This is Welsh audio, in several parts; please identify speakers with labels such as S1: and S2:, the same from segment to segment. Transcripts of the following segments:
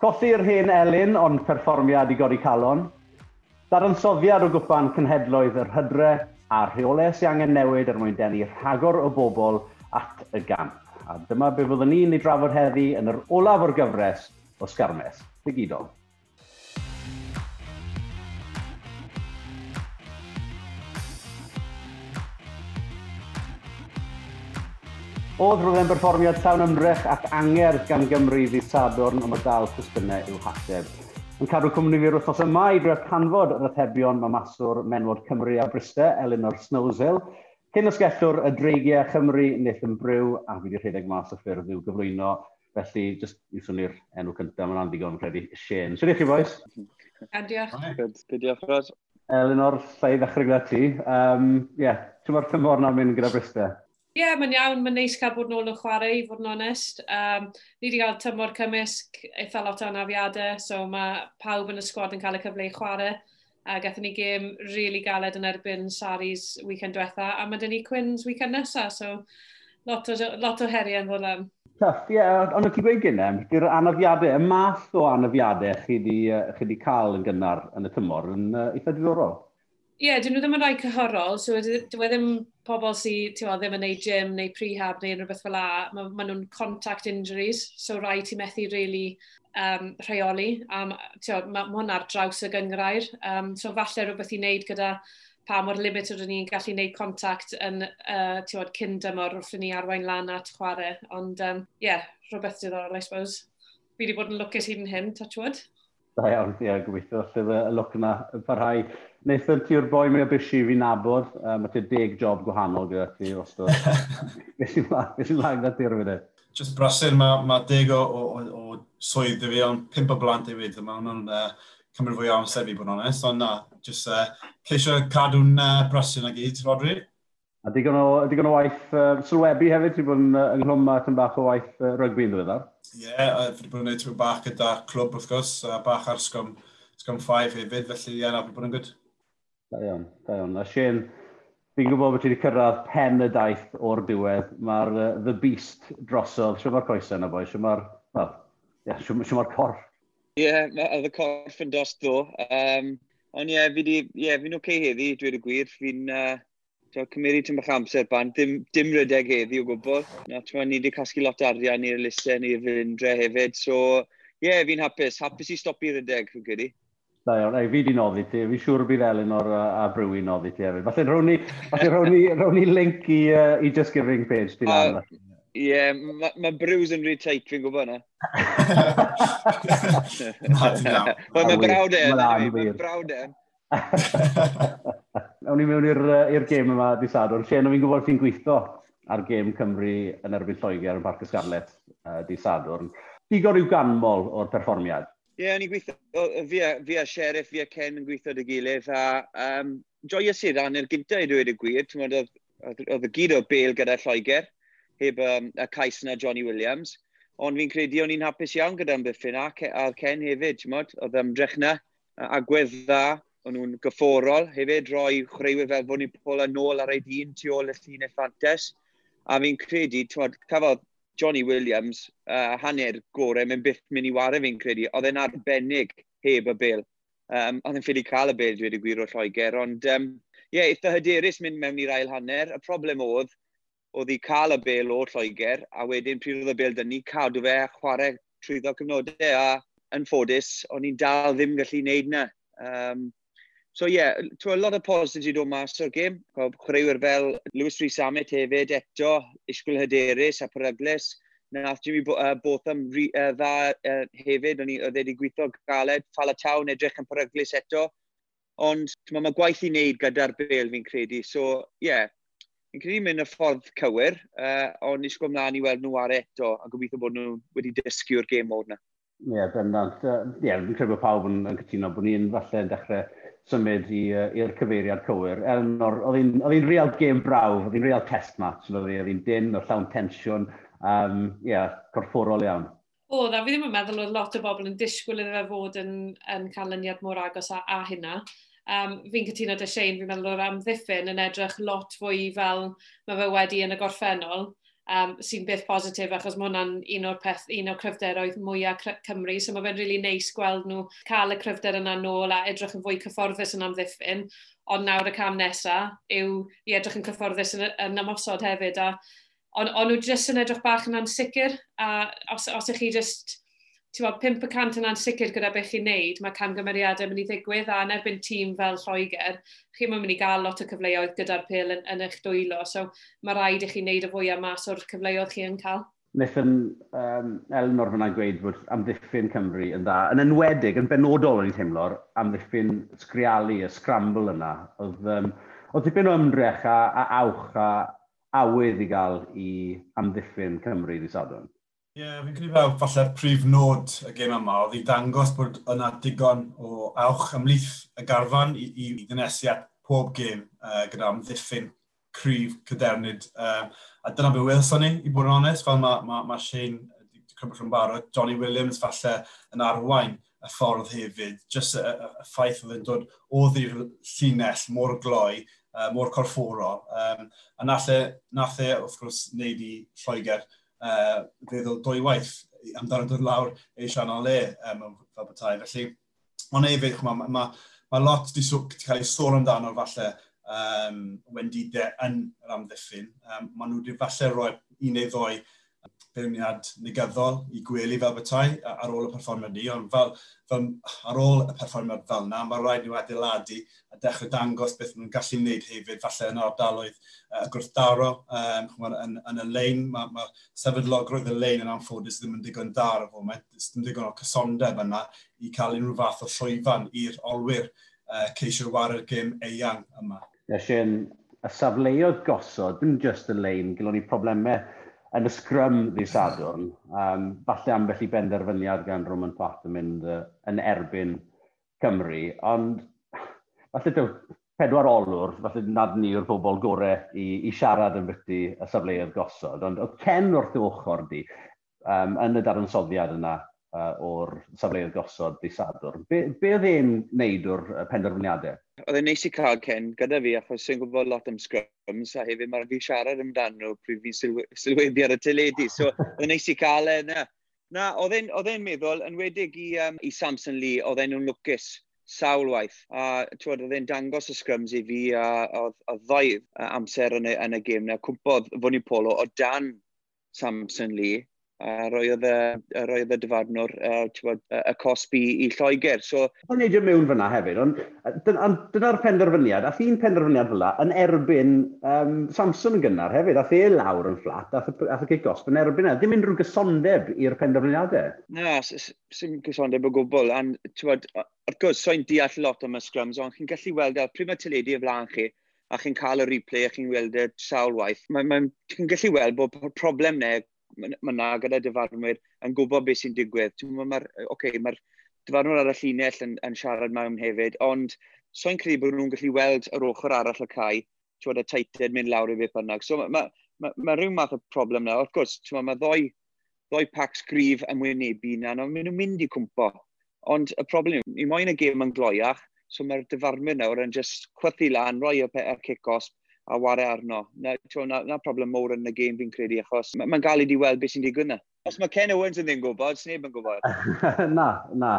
S1: Colli'r hen Elin, ond perfformiad i godi calon. Dadansoddiad o gwpan cynhedloedd yr hydre a rheolau sy'n angen newid er mwyn denu rhagor o bobl at y gamp. A dyma be fyddwn ni'n ei drafod heddi yn yr olaf o'r gyfres o Sgarmes. Digidol. Oedd roedd e'n berfformiad llawn ymdrech ac angerdd gan Gymru ddi Sadwrn, ond mae dal cwestiynau i'w hateb. Yn cadw cwmni fi'r wythnos yma i dref canfod yr atebion mae maswr menwod Cymru a Bryste, Elinor Snowsill, cyn ysgellwr y dreigiau Chymru, Nith yn Bryw, a fi wedi rhedeg mas y ffyrdd i'w gyflwyno. Felly, jyst i swnio'r enw cyntaf, mae'n andigon credu Shane. Siwr chi, boys?
S2: Diolch.
S3: Good, good diolch, Rod.
S1: Elinor, lle i ddechrau gyda ti. Ie, Um, yeah, ti'n mor tymor na'n mynd gyda Bryste?
S2: ie, yeah, mae'n iawn, mae'n neis cael bod nôl yn chwarae, i fod yn onest. Um, ni wedi cael tymor cymysg eitha lot o anafiadau, so mae pawb yn y sgwad yn cael y cyfle i chwarae. A gathon ni gêm rili really galed yn erbyn Saris weekend diwetha, a mae dyn ni Quinns weekend nesaf, so lot o, lot o heriau yn fod lan.
S1: Tuff, ie, yeah, ond ti'n gweud gynnau, di'r anafiadau, y math o anafiadau chi wedi cael yn gynnar yn y tymor yn uh, eitha diddorol
S2: ie, yeah, dyn nhw ddim yn rhai cyhorol, so dwi e ddim pobl sydd ddim yn neud gym neu prehab neu rhywbeth fel la, mae ma nhw'n contact injuries, so rai ti methu really um, rheoli, a mae ma, ma ar draws y gyngrair, um, so falle rhywbeth i wneud gyda pa mor limit oedden ni'n gallu wneud contact yn uh, tiwod, cyn dymor wrth i ni arwain lan at chwarae, ond ie, um, yeah, rhywbeth diddorol, I suppose. Fi wedi bod yn lwcus hyd yn hyn, touch wood.
S1: Da iawn, ie, gobeithio, lle y lwc yna yn parhau. Wnaeth ti'r boi mwy o bysi fi nabod, uh, mae a deg job gwahanol gyda ti, os do. Beth sy'n lag na ti'r fydde?
S4: Just brasur, mae ma deg o, o, o swydd i fi, ond pimp o blant i fi, mae hwnnw'n uh, cymryd fwy o amser fi bod honest, ond na, just uh, ceisio cadw'n uh, brasur na gyd, Rodri.
S1: A digon o, digon o waith uh, sylwebu hefyd, ti'n bod yn uh, ynghlwm a tyn bach o waith uh, rygbi yn ddiweddar?
S4: Ie, yeah, uh, fi wedi bod yn gwneud trwy bach gyda clwb wrth gwrs, uh, bach ar sgwm, sgwm 5 hefyd, felly ie, yeah, na, fi wedi bod yn gwybod.
S1: Da iawn, da iawn. A Shane, fi'n gwybod bod ti wedi cyrraedd pen y daith o'r diwedd. Mae'r uh, The Beast drosodd. Siw mae'r coesau yna boi? Siw mae'r well, yeah, siw, siw corff?
S3: Ie, yeah, oedd y corff yn dost ddo. Um, ond ie, yeah, fi'n yeah, fi oce okay heddi, dweud y gwir. Fi'n uh, Dwi'n cymryd bach amser ban, dim, dim rydeg heddi o gwbl. Na, no, ni wedi casglu lot arian i'r lusau neu'r fyndre hefyd, so ie, yeah, fi'n hapus. Hapus i stopi rydeg, fi'n credu.
S1: Da iawn, ei fi di noddi ti, fi siŵr bydd Elinor a, a Brewi noddi ti hefyd. Falle rhwni, falle rhwni, ni link i, uh, i Just Giving page ti lan.
S3: Ie, yeah, mae ma Brews yn rhy tight, fi'n gwybod na. Wel, mae brawd e, mae brawd e.
S1: Awn ni mewn i'r gêm yma di sadwrn. Sien, fi'n gwybod fi'n gweithio ar gêm Cymru yn erbyn Lloegr yn Parc Ysgarlet uh, di sadwrn. Digon i'w ganmol o'r perfformiad.
S3: Ie, yeah, ni'n gweithio, fi a, fi a Sheriff, fi a Ken yn gweithio dy gilydd, a um, joio sy'n rhan i'r gyntaf i dweud y gwir. Oedd y gyd o bel gyda Lloegr, heb um, y cais yna Johnny Williams. Ond fi'n credu o'n i'n hapus iawn gyda'n byffin a, a Ken hefyd, mod, oedd ymdrech na, agwedd dda, o'n nhw'n gyfforol, hefyd roi chreuwyr fel bod ni'n pôl yn ôl ar ei dîn tu ôl y llun effantes, A fi'n credu, twod, cafodd Johnny Williams, uh, hanner gorau, mae'n byth mynd i wario fi'n credu. Oedd e'n arbennig heb y bil. Um, oedd e'n ffili cael y bil, dwi wedi gwir o Lloegr. Ond, ie, um, yeah, eitha hyderus mynd mewn i'r ail hanner. Y problem oedd, oedd i cael y bil o Lloegr, a wedyn pryd oedd y bil dyn ni, cadw fe a chwarae trwyddo cyfnodau. A yn ffodus, o'n i'n dal ddim gallu wneud na. Um, So ie, yeah, a lot of positives i dod mas o'r gêm. Chwaraewyr fel Lewis Rhys Amet hefyd eto, Isgwyl Hyderus a Peryglis. Nath Jimmy Bo uh, Botham uh, dda uh, hefyd, oedd wedi gweithio galed. Falatawn edrych yn Peryglis eto. Ond mae ma gwaith i wneud gyda'r bel fi'n credu. So ie, yeah, fi'n credu mynd y ffordd cywir, uh, ond isgwyl mlaen i weld nhw ar eto a gobeithio bod nhw wedi dysgu'r gêm mode na.
S1: Ie, yeah, bendant. Ie, uh, yeah, fi'n credu bod pawb yn, yn cytuno bod ni'n falle yn dechrau symud i'r cyfeiriad cywir. Elnor, oedd hi'n real game brawf, oedd hi'n real test match, oedd hi'n dyn, o llawn tensiwn, um, yeah, corfforol iawn.
S2: O, dda, fi ddim yn meddwl oedd lot o bobl yn disgwyl iddo fe fod yn, yn cael lyniad mor agos a, a hynna. Um, fi'n cytuno dy Shane, fi'n meddwl o'r amddiffyn yn edrych lot fwy fel mae fe wedi yn y gorffennol um, sy'n beth positif achos mae hwnna'n un o'r peth, un o'r cryfderoedd mwyaf Cymru, so mae fe'n rili really neis gweld nhw cael y cryfder yna nôl a edrych yn fwy cyfforddus yn amddiffyn, ond nawr y cam nesaf yw i edrych yn cyfforddus yn, yn ymosod hefyd, a ond on nhw jyst yn edrych bach yn ansicr, a os, os ych chi jyst ti'n 5% yna'n sicr gyda beth chi'n neud, mae camgymeriadau mynd i ddigwydd a yn erbyn tîm fel Lloegr, chi'n mynd i gael lot o cyfleoedd gyda'r pil yn, yn eich dwylo, so mae rhaid i chi wneud y fwyaf mas o'r cyfleoedd chi yn cael.
S1: Nathan um, Elnor fyna gweud bod amddiffyn Cymru yn dda, yn enwedig, yn benodol o'n i'n teimlo'r amddiffyn sgrialu, y scramble yna, oedd um, oedd dipyn o ymdrech a, a awch a awydd i gael i amddiffyn Cymru ddi sadwn.
S4: Ie, yeah, fi'n credu fel falle'r prif nod y gêm yma, oedd i dangos bod yna digon o awch ymlith y garfan i, i ddynesu at pob gêm uh, gyda amddiffyn cryf cydernid. Uh, a dyna beth wylson ni, i bod yn onest, fel mae ma, ma Shane wedi Cymryd yn barod, Johnny Williams falle yn arwain y ffordd hefyd, jyst y, y, y ffaith oedd yn dod o ddi'r llinell mor gloi, uh, mor corfforol. Um, a nath e, nath e, wrth gwrs, wneud i Lloegr uh, feddwl dwywaith amdano dod lawr ei o le um, fel bethau. Felly, ond hefyd, mae ma, ma lot wedi cael ei sôn amdano falle um, wendidau yn yr amddiffyn. Um, maen nhw wedi falle rhoi un neu ddoi beirniad negyddol i gwely fel bethau ar ôl y perfformiad ni, ond fel, fel, ar ôl y perfformiad fel yna, mae rhaid nhw adeiladu a dechrau dangos beth nhw'n gallu wneud hefyd, falle yn ardaloedd uh, gwrthdaro um, yn, yn, yn, y lein. Mae ma sefydlogrwydd y lein yn anffodus ddim yn digon dar o y foment, ddim digon o cysondeb yna i cael unrhyw fath o llwyfan i'r olwyr uh, ceisio war gym eang yma.
S1: Nes i'n y safleoedd gosod, dim just y lein, gilon ni problemau yn y sgrym ddi Sadwrn, um, falle ambell i benderfyniad gan Roman Pat yn mynd uh, yn erbyn Cymru, ond falle dyw pedwar olwr, falle nad ni yw'r bobl gorau i, i siarad yn byty y safleoedd gosod, ond oedd Ken wrth ochr di um, yn y dadansoddiad yna uh, o'r safleoedd gosod di sadwr. Be, be oedd e'n neud o'r penderfyniadau?
S3: Oedd e'n neis i cael Ken gyda fi, achos sy'n gwybod lot am scrums, a hefyd mae'n fi siarad amdano pryd fi'n sylw sylweddi ar y teledu, so oedd e'n neis i cael e na. Na, oedd e'n meddwl, yn wedig i, um, i Samson Lee, oedd e'n lwcus sawl waith. A tywed, oedd e'n dangos y scrums i fi a oedd ddoedd amser yn y, yn y gêm na. Cwmpodd Fonny Polo o dan Samson Lee a roi y, roi oedd y dyfarnwr uh, y cosbi i Lloegr. So...
S1: O'n neidio mewn fyna hefyd, ond dyna'r penderfyniad, a un penderfyniad fel yn erbyn um, Samson yn gynnar hefyd, a e lawr yn fflat, a y cic gosb yn erbyn e. Ddim unrhyw gysondeb i'r penderfyniadau.
S3: Na, sy'n gysondeb o gwbl, a ti'n wrth gwrs, so'n deall lot am y scrums, ond chi'n gallu weld, e, a prima teledu y flaen chi, a chi'n cael y replay a chi'n weld y sawl waith, mae'n ma, ma, chi'n gallu weld bod problem neu mae yna gyda dyfarnwyr yn gwybod beth sy'n digwydd. Mae'r okay, ma dyfarnwyr ar y llinell yn, yn siarad mewn hefyd, ond so'n credu bod nhw'n gallu weld yr ochr arall y cae, ti'n y teitid mynd lawr i beth bynnag. So mae ma, ma, ma rhyw math o problem na. Wrth gwrs, ti'n mae ddoi, ddoi pacs grif yn wynebu na, ond maen nhw'n mynd i cwmpo. Ond y problem yw, i moyn y gêm yn gloiach, so mae'r dyfarnwyr nawr yn just chwythu lan, roi y, y cic-osb, a wario arno. Na, tio, na, na problem mowr yn y gêm fi'n credu, achos mae'n ma gael i di weld beth sy'n digwydd na. Os mae Ken Owens yn ddim gwybod, sneb yn gwybod.
S1: na, na.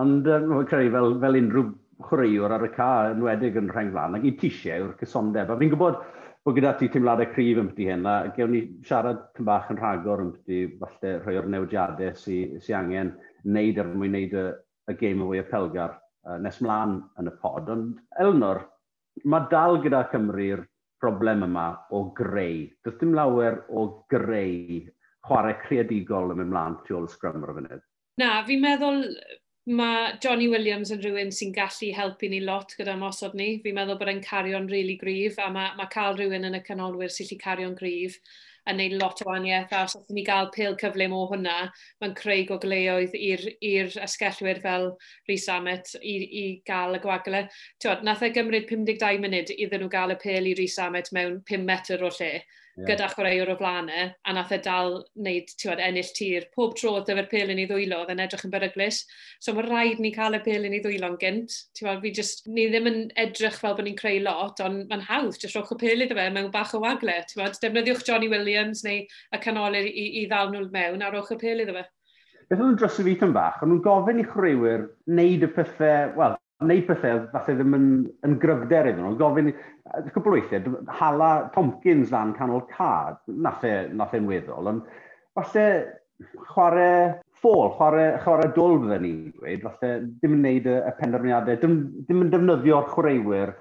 S1: Ond um, mae'n credu fel, fel unrhyw chwaraewr ar y ca yn wedig yn rhain flan, ac i tisiau yw'r cysondeb. A fi'n gwybod bod gyda ti teimladau cryf yn ymwti hyn, a gewn ni siarad tym bach yn rhagor yn ymwti, falle rhoi o'r newidiadau sy'n sy angen wneud er mwyn wneud y, y game away y pelgar uh, nes mlaen yn y pod. Ond Elnor, mae dal gyda Cymru'r broblem yma o greu. Does dim lawer o greu chwarae creadigol yn mynd mlaen tu ôl sgrym ar y funud.
S2: Na, fi'n meddwl mae Johnny Williams yn rhywun sy'n gallu helpu ni lot gyda mosod ni. Fi'n meddwl bod e'n cario'n rili really gryf a mae, mae cael rhywun yn y canolwyr sy'n gallu cario'n gryf yn neud lot o waniaeth a os oedden ni gael pil cyflym o hwnna, mae'n creu gogleoedd i'r asgellwyr fel Rhys Amet i, i gael y gwagle. Tywod, nath e gymryd 52 munud iddyn nhw gael y pil i Rhys Amet mewn 5 metr o lle yeah. gyda chwaraewr o flanau, e, a nath e dal wneud tiwod, ennill tir. Pob tro oedd efo'r pelin i ddwylo, oedd e'n edrych yn beryglis. So mae rhaid ni cael y pelin i ddwylo'n gynt. Tiwod, fi just, ni ddim yn edrych fel bod ni'n creu lot, ond mae'n hawdd, jyst roch y pelin iddo fe mewn bach o wagle. Tiwod, defnyddiwch Johnny Williams neu y canolir i, i ddal nhw mewn a roch y pelin iddo fe.
S1: Beth oedd yn dros y fi bach, ond nhw'n gofyn i chreuwyr wneud y pethau, wel, wneud pethau falle ddim yn, yn gryfder iddyn nhw. Gofyn, cwbl weithiau, hala Tompkins lan canol cad, e, nath e'n weddol, ond falle chwarae ffôl, chwarae, chwarae dwl fydden ni'n dweud, falle ddim yn gwneud y, y penderfyniadau, dim, dim yn defnyddio'r chwaraewyr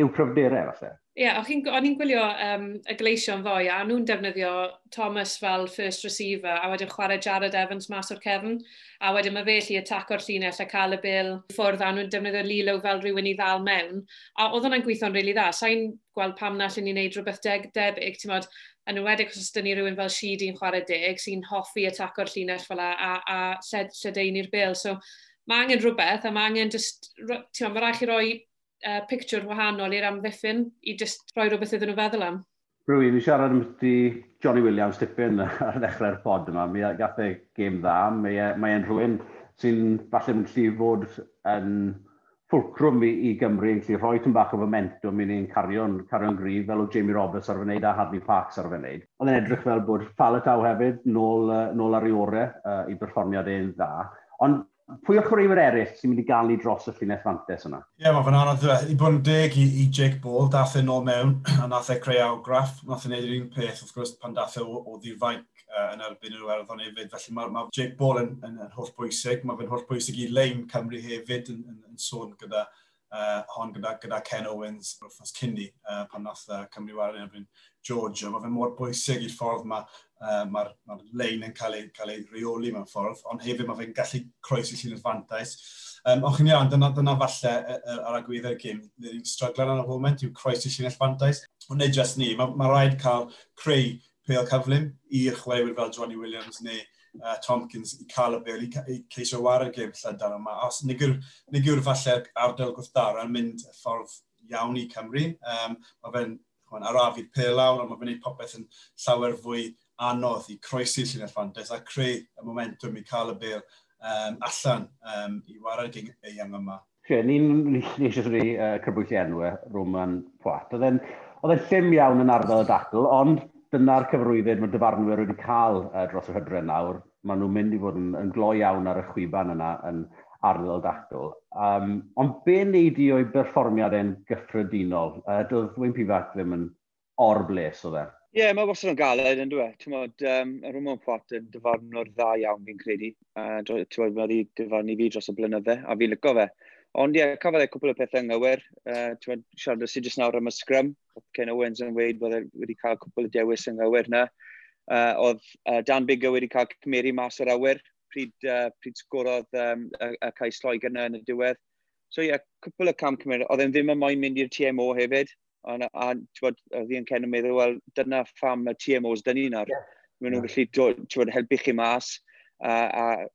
S1: yw cryfderau falle.
S2: Ie, yeah, o'n i'n gwylio um, y gleision ddoe, a nhw'n defnyddio Thomas fel first receiver, a wedyn chwarae Jared Evans mas o'r cefn, a wedyn mae fe lli ataco'r llinell a cael y bil ffwrdd, a nhw'n defnyddio Lilo fel rhywun i ddal mewn. A oedd hwnna'n gweithio'n rili really dda. Sa'n gweld pam na llyn ni'n neud rhywbeth deg, debyg, ti'n modd, yn ymwedig os dyn ni rhywun fel Sheedy yn chwarae deg, sy'n hoffi ataco'r llinell fel a, a, a lled, lledeini'r bil. So, mae angen rhywbeth, a mae angen just, ti'n modd, mae rhaid chi roi uh, picture wahanol i'r amddiffyn i just rhoi rhywbeth iddyn nhw feddwl am.
S1: Rwy, fi siarad amdati Johnny Williams dipyn ar ddechrau'r pod yma. Mi gath e gêm dda, mae'n mae e- rhywun sy'n falle yn gallu fod yn ffwlcrwm i, i Gymru yn gallu rhoi tyn bach o momentum i ni'n cario'n cario grif fel o Jamie Roberts ar fyneud a Harvey Parks ar fyneud. Oedd yn edrych fel bod Falataw hefyd nôl, nôl ar ei orau uh, i berfformiad ein dda. Ond Pwy o'r chwaraewyr eraill sy'n mynd i gael galu dros y llinell fantes yna?
S4: Ie, yeah, mae fan anodd. I bod yn deg i, i Jake Ball, dath e'n ôl mewn, a nath e creu awgraff. Nath e'n neud yr un peth, wrth gwrs, pan dath e o, o ddifainc uh, yn erbyn yr werddon hefyd. Felly mae ma Jake Ball yn, yn, yn holl bwysig. Mae fe'n holl bwysig i Lein Cymru hefyd yn, yn, yn sôn gyda uh, hon gyda, gyda Ken Owens wrthnos cynni uh, pan nath uh, Cymru Wario erbyn Georgia. Mae fe mor bwysig i'r ffordd mae uh, mae'r ma lein yn cael ei, cael ei reoli mewn ffordd, ond hefyd mae fe'n gallu croesi llun adfantais. Um, och chi'n iawn, dyna, dyna falle ar agwyddo'r gym. Ni'n stryglan ar y foment yw croesi llun adfantais. Ond neu just ni, mae ma, ma rhaid cael creu pêl cyflym i'r chwaraewyr fel Johnny Williams neu uh, Tompkins i cael y bel i, i ceisio war y gym Llydan yma. Os nid yw'r falle ardal gwrthdar yn mynd y ffordd iawn i Cymru, um, mae fe'n arafu'r pelawr, ond mae fe'n gwneud popeth yn llawer fwy anodd i croesi Llinell Fandes a creu y momentum i cael y bil um, allan um, i wared gyn ei am yma.
S1: Ie, ni'n eisiau ni, ni, ni uh, cyrbwyll enwau Roman Pwat. Oedd e'n llym iawn yn ardal y dacl, ond dyna'r cyfrwyddyd mae dyfarnwyr wedi cael uh, e, dros y hydren nawr. Maen nhw'n mynd i fod yn, yn gloi iawn ar y chwiban yna yn arddol dactyl. Um, ond be wneud i o'i berfformiad e'n gyffredinol? E, uh, Doedd Wyn Pifac ddim yn or-bles o dde.
S3: Ie, yeah, mae wastad yn galed yn dweud. Ti'n modd, um, Roman Pot yn dyfarnwr dda iawn fi'n credu. E, uh, ti'n modd, mae wedi dyfarnu fi dros y blynydde, a fi'n lygo fe. Ond ie, yeah, cafodd e cwpl o pethau anghywir. Uh, siarad sydd jyst nawr am y sgrym. Ken Owens yn weid bod e wedi cael cwpl o dewis anghywir na. Uh, oedd uh, Dan Bigger wedi cael cymeri mas o'r awyr pryd, uh, pryd sgorodd um, y, y cais Lloegr yn y diwedd. So ie, yeah, cwpl o cam cymeriad. Oedd e'n ddim yn moyn mynd i'r TMO hefyd. On, a bod, oedd hi'n i'n cenyn meddwl, wel, dyna pham y TMOs dyn ni nawr. Yeah. Mae nhw'n gallu helpu chi mas a,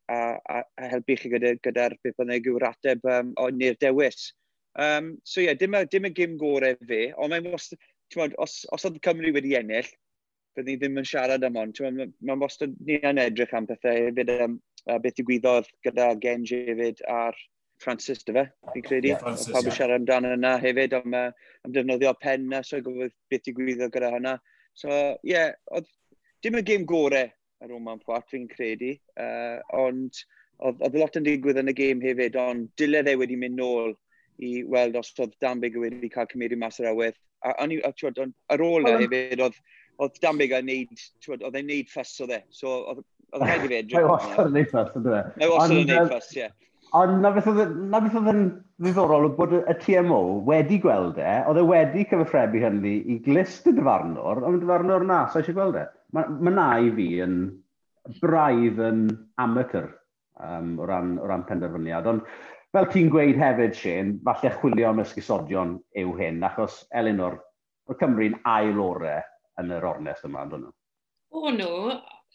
S3: a, a, a helpu chi gyda'r gyda, gyda beth bynnag yw'r ateb um, neu'r dewis. Um, so ie, yeah, dim, dim y gym gorau fe, ond mae'n wastad, os, os oedd Cymru wedi ennill, byddwn ni ddim yn siarad am ond. Mae'n ma wastad ni yn edrych am pethau hefyd, um, beth i gwyddoedd gyda Genji hefyd a'r Francis, dy fe, fi'n credu. Yeah, Francis, Pawb yn yeah. siarad amdano yna hefyd, am, am defnyddio pen na, so gwybod beth i gwyddo gyda hynna. So, ie, yeah, oedd dim y gêm gorau y Roman Poit, fi'n credu. Uh, ond oedd lot yn digwydd yn y gêm hefyd, ond diledd e wedi mynd nôl i weld os oedd Danbeg wedi cael cymryd mas yr awydd. A, a, a twyd, ar ôl e hefyd, oedd, oedd Danbeg yn neud, twyd, oedd e'n neud ffys o dde. So, oedd, oedd rhaid i fe
S1: edrych. Mae wastad yn neud ffys, ynddo fe?
S3: Mae wastad yn neud ffys, ie.
S1: Ond na beth oedd yn ddiddorol o bod y TMO wedi gweld e, oedd e wedi cyfathrebu hynny i glist y dyfarnwr, ond y dyfarnwr na, so eisiau gweld e mae ma na i fi yn braidd yn amateur um, o, ran, o ran penderfyniad. Ond fel ti'n gweud hefyd, Shane, falle chwilio am ysgusodion yw hyn, achos Elinor, o'r, Cymru'n ail orau yn yr ornest yma, ond nhw.
S2: O nhw,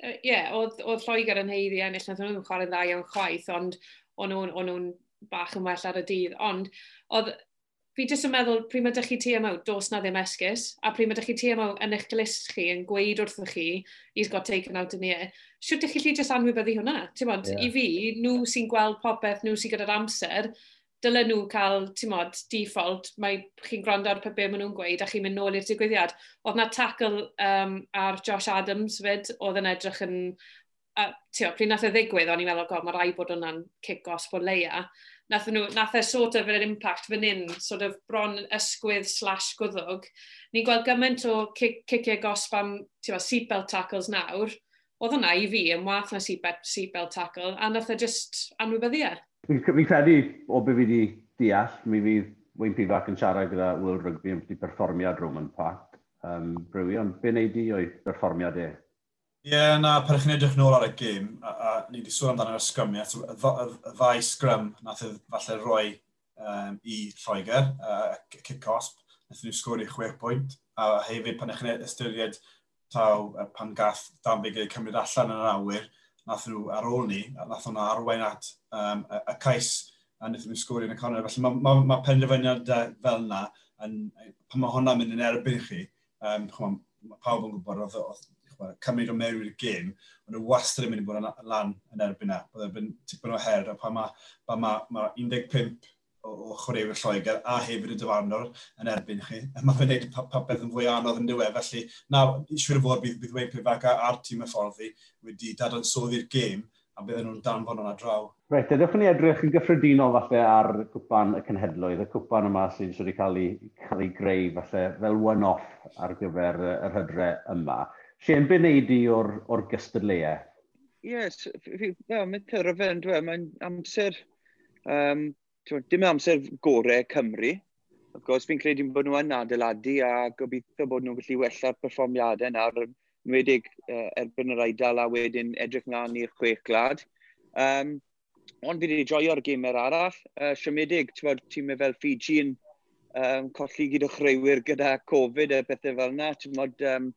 S2: ie, yeah, oedd Lloegr yn heiddi ennill, nath nhw'n chwarae dda iawn chwaith, ond o'n nhw'n bach yn well ar y dydd. Ond oedd fi jyst yn meddwl, pryd mae ydych chi TMO, dos na ddim esgus, a pryd mae ydych chi TMO yn eich glist chi yn gweud wrthych chi, he's got taken out in the air, siwt ydych chi lli jyst anwybyddu hwnna? Ti'n bod, yeah. i fi, nhw sy'n gweld popeth, nhw sy'n gyda'r amser, dylen nhw cael, ti'n bod, default, mae chi'n gwrando ar pe maen nhw'n gweud a chi'n mynd nôl i'r digwyddiad. Oedd na tackle um, ar Josh Adams fyd, oedd yn edrych yn, uh, ti'n bod, pryd nath y ddigwydd, o'n i'n meddwl, god, mae rai bod hwnna'n kick-os bod leia, nath, nhw, nath e sort of yr impact fan hyn, sort of bron ysgwydd slash gwddwg. Ni'n gweld gymaint o ciciau gosb am seatbelt tackles nawr. Oedd hwnna i fi yn wath na seatbelt, seatbelt tackle, a nath e just anwybyddu e.
S1: Fi'n credu o be fi wedi deall, mi fydd Wayne Pivac yn siarad gyda World Rugby am wedi perfformiad Roman Park. Um, brywi, ond be wneud i o'i perfformiad e?
S4: Ie, yeah, na, pan chi'n edrych nôl ar y gêm, a, a ni wedi sôn amdano'r sgrymiau, so, y, y, y ddau sgrym nath e falle roi um, i Lloegr, uh, kick-cosp, nath nhw sgori 6 pwynt, a hefyd pan chi'n e-, ystyried taw pan gath Danbygau cymryd allan yn yr awyr, nath nhw ar ôl ni, a nath nhw arwain at um, y, y cais a wnaeth nhw sgorio yn y corner. Felly mae ma, ma penderfyniad fel yna, yn, pan mae hwnna'n mynd yn erbyn chi, um, chwa, mae pawb yn gwybod oedd, oedd cymryd o mewn i'r gêm, ond nhw wastad yn mynd i bod yn lan yn erbyn na. Byddai e'n tipyn o her, a pan mae ma, ma, ma 15 o, o chwaraewyr Lloegr a hefyd y dyfarnwr yn erbyn chi. Mae fe'n gwneud popeth yn fwy anodd yn diwedd, felly na, siwr o fod bydd, bydd Wayne Pivac a'r tîm y fforddi wedi dadansoddi'r gêm a bydden nhw'n danfon hwnna draw.
S1: Reit, edrych ni edrych yn gyffredinol falle ar cwpan y cenhedloedd, y cwpan yma sy'n siŵr i cael ei, cael ei greu falle fel one-off ar gyfer yr hydre yma. Sian, be wneud di o'r, or gystadleuau?
S3: Yes, well, mae'n tyrra fe, mae'n amser, um, dim amser gorau Cymru. Of course, fi'n credu bod nhw yn adeiladu a gobeithio bod nhw'n gallu wella'r perfformiadau nawr, nwedig uh, erbyn yr aidal a wedyn edrych mlaen i'r chwech glad. Um, ond fi wedi joio'r gamer arall. Uh, siomedig, tîmau fel Fiji yn um, colli gyda o chreuwyr gyda Covid a bethau fel yna. Tymod, um,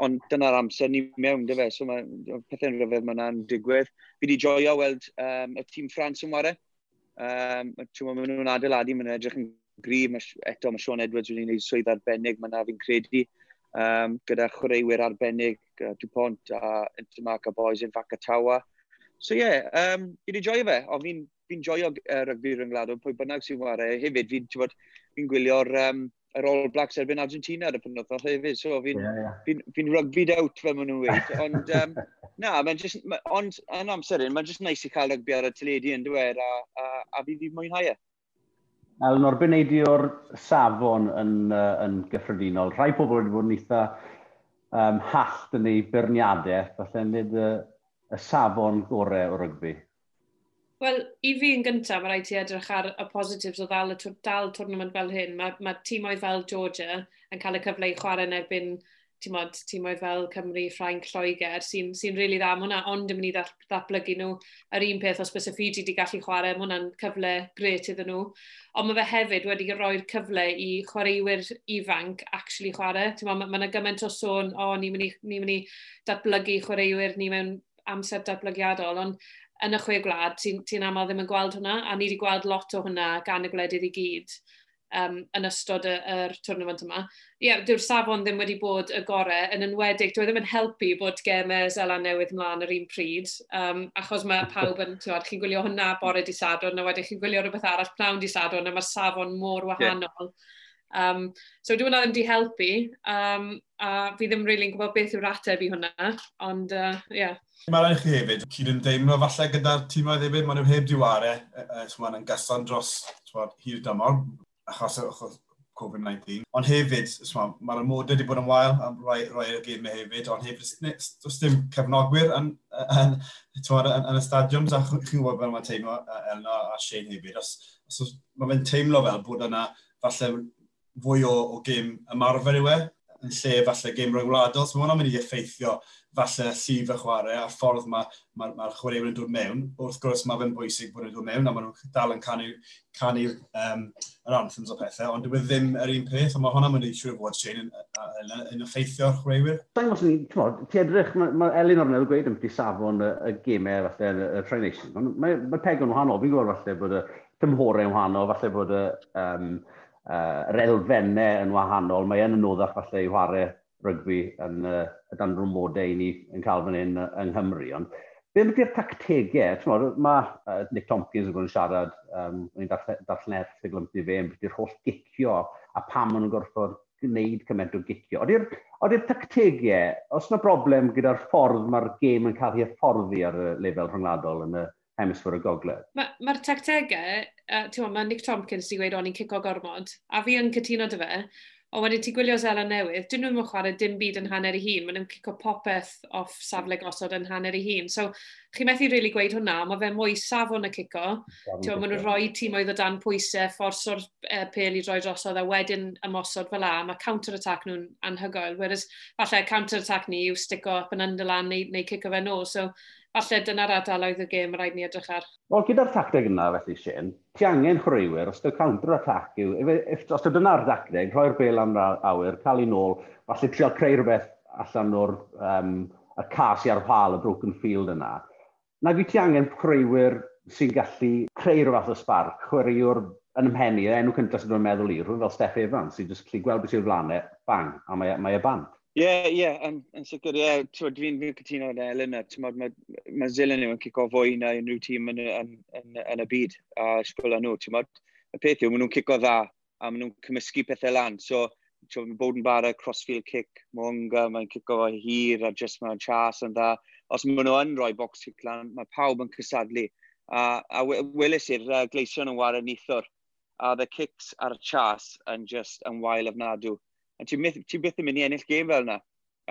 S3: ond dyna'r amser ni mewn, dy fe, so mae pethau'n rhyfedd mae yna'n digwydd. Fi wedi joio weld um, y tîm Ffrans yn wario. Um, Tewa, maen nhw'n adeiladu, maen nhw'n edrych yn grif. Mae, eto, mae Sean Edwards wedi gwneud swydd arbennig, mae yna fi'n credu. Um, gyda chwaraewyr arbennig, uh, Dupont a Intermarca Boys yn Facatawa. So ie, yeah, um, fi wedi joio fe, ond fi'n fi joio uh, rygbi rhyngwladol, pwy bynnag sy'n wario. Hefyd, fi'n fi gwylio'r um, yr All Blacks erbyn Argentina ar y pynod o'r hefyd. So fi'n yeah, yeah. fi, fi rugby'd out fel maen nhw'n weid. Ond, um, na, mae'n just, ma, ond yn amser un, mae'n just nice i cael rugby ar y teledu yn dweud a, a, a fi fi mwynhau e.
S1: Nawr, yn orbyn o'r safon yn, uh, yn gyffredinol, rhai pobl wedi bod yn eitha um, hallt yn ei berniadau, falle nid y, y safon gorau o rygbi.
S2: Wel, i fi yn gyntaf, mae rhaid ti edrych ar y positives o ddal, y dal tournament fel hyn. Mae, mae tîmoedd fel Georgia yn cael y cyfle i chwarae yn erbyn tîmod, tîmoedd fel Cymru, Ffrainc, Lloegr, sy'n sy rili really dda. Mae hwnna ond yn mynd i ddatblygu nhw. Yr un peth, os bys y Fiji wedi gallu chwarae, mae hwnna'n cyfle gret iddyn nhw. Ond mae fe hefyd wedi roi'r cyfle i chwaraewyr ifanc actually chwarae. Mae yna ma, gymaint o sôn, o, ni'n mynd ni mynd i datblygu chwaraewyr ni mewn amser datblygiadol, ond yn y chwe gwlad, ti'n ti, aml ddim yn gweld hwnna, a ni wedi gweld lot o hwnna gan y gwledydd i gyd um, yn ystod y, yr twrnament yma. Ie, yeah, dyw'r safon ddim wedi bod y gorau, yn enwedig, dwi e ddim yn helpu bod gemau Zela Newydd mlaen yr un pryd, um, achos mae pawb yn, ti'n chi'n gwylio hwnna bore di sadwn, a wedyn chi'n gwylio rhywbeth arall pnawn di sadwn, a mae'r safon mor wahanol. Yeah. Um, so dwi'n ddim wedi helpu, um, a fi ddim rili'n really gwybod beth yw'r ateb i hwnna, ond, ie. uh, yeah.
S4: Mae rhaid chi hefyd, cyd yn deimlo falle gyda'r tîmau hefyd, maen nhw heb diware, e, e, yn gyson dros hir dymor, achos, achos COVID-19. Ond hefyd, mae'r ymwodau wedi bod yn wael am rai, rai o'r gymau hefyd, ond hefyd, does dim cefnogwyr yn, yn, yn, yn, y stadiwms, a chi'n gwybod fel mae'n teimlo Elna a Shane hefyd. Os, os mae fe'n teimlo fel bod yna falle fwy o, o gym ymarfer yw e, yn lle falle gym rhyngwladol, so mae hwnna'n mynd i effeithio falle llif y chwarae a'r ffordd mae'r ma, ma, ma chwaraewyr yn dod mewn. Wrth gwrs mae fe'n bwysig bod nhw'n dod mewn a maen nhw'n dal yn canu'r canu, um, yr anthems o pethau, ond dyw e ddim yr un peth, ond mae hwnna mae'n siŵr fod Shane yn, yn, yn, yn effeithio'r chwaraewyr.
S1: Da i'n gwybod, ti edrych, mae ma Elin Ornel gweud yn byd safon y, y gemau, falle, y, y Tri Nations. Mae, ma mae pegon wahanol, fi'n gwybod falle bod y tymhorau yn wahanol, falle bod y... Um, uh, yr elfennau yn wahanol, mae yn anoddach falle i chwarae rygbi yn uh, y danrwmodau i ni yn cael fan hyn yng Nghymru. Ond be ydy'r tactegau? Mae uh, Nick Tompkins yn gwneud yn siarad, um, ni'n darllen erthig lympi fe, yn byddu'r holl gicio a pam maen nhw'n gorfod gwneud cymaint o gicio. Oeddi'r tactegau, os yna broblem gyda'r ffordd mae'r gêm yn cael ei hyfforddi ar y lefel rhyngwladol yn y hemisfer y gogledd.
S2: Mae'r ma, ma tactegau, uh, mae Nick Tompkins wedi gweud o'n i'n cico gormod, a fi yn cytuno dy fe, O, wedyn ti gwylio Zela newydd, dyn nhw'n chwarae dim byd yn hanner i hun, maen nhw'n cico popeth off safle gosod yn hanner i hun. So, chi methu rili really gweud hwnna, mae fe mwy safon y cico. Ti'n maen nhw'n rhoi tîm oedd o dan pwysau, fforso'r uh, pel i droi drosodd, a wedyn ymosod fel a. Mae counter-attack nhw'n anhygoel, whereas falle counter-attack ni yw stico up yn underlan neu, neu cico fe nôl. So, falle dyna'r adael oedd y gêm rhaid ni edrych ar.
S1: Wel, gyda'r tacteg yna felly, Sien, ti angen chwaraewyr, os dy counter-attack yw, if, os dy dyna'r tacteg, rhoi'r bel am awyr, cael ei nôl, falle trio creu rhywbeth allan o'r um, y cas i ar pal y broken field yna na fi ti angen chwaraewyr sy'n gallu creu rhywbeth o sparc, chwaraewr yn ymhenni, enw cyntaf sydd yn meddwl i, rhywun fel Steph Evans, sy'n just gallu gweld beth yw'r flanau, e, bang, a mae, e, mae e y band.
S3: Ie, yeah, ie, yeah, yn, yn sicr, ie, yeah, ti'n fi'n fi'n cytuno yn Elena, ti'n modd, mae, mae Zillen nhw yn cico fwy na unrhyw tîm yn, yn, yn, yn, y byd, a sgwyl nhw, ti'n modd, y peth yw, maen nhw'n cico dda, a maen nhw'n cymysgu pethau lan, so ti'n bod yn bara crossfield kick, Mwonga, mae'n cico fo hir a jyst mae'n chas yn dda. Os maen nhw yn rhoi box kick lan, mae pawb yn cysadlu. A, a welys i'r uh, gleision yn war yn eithwr. A the kicks a'r chas yn just yn wael ofnadw. A ti, ti byth yn mynd i ennill gêm fel yna.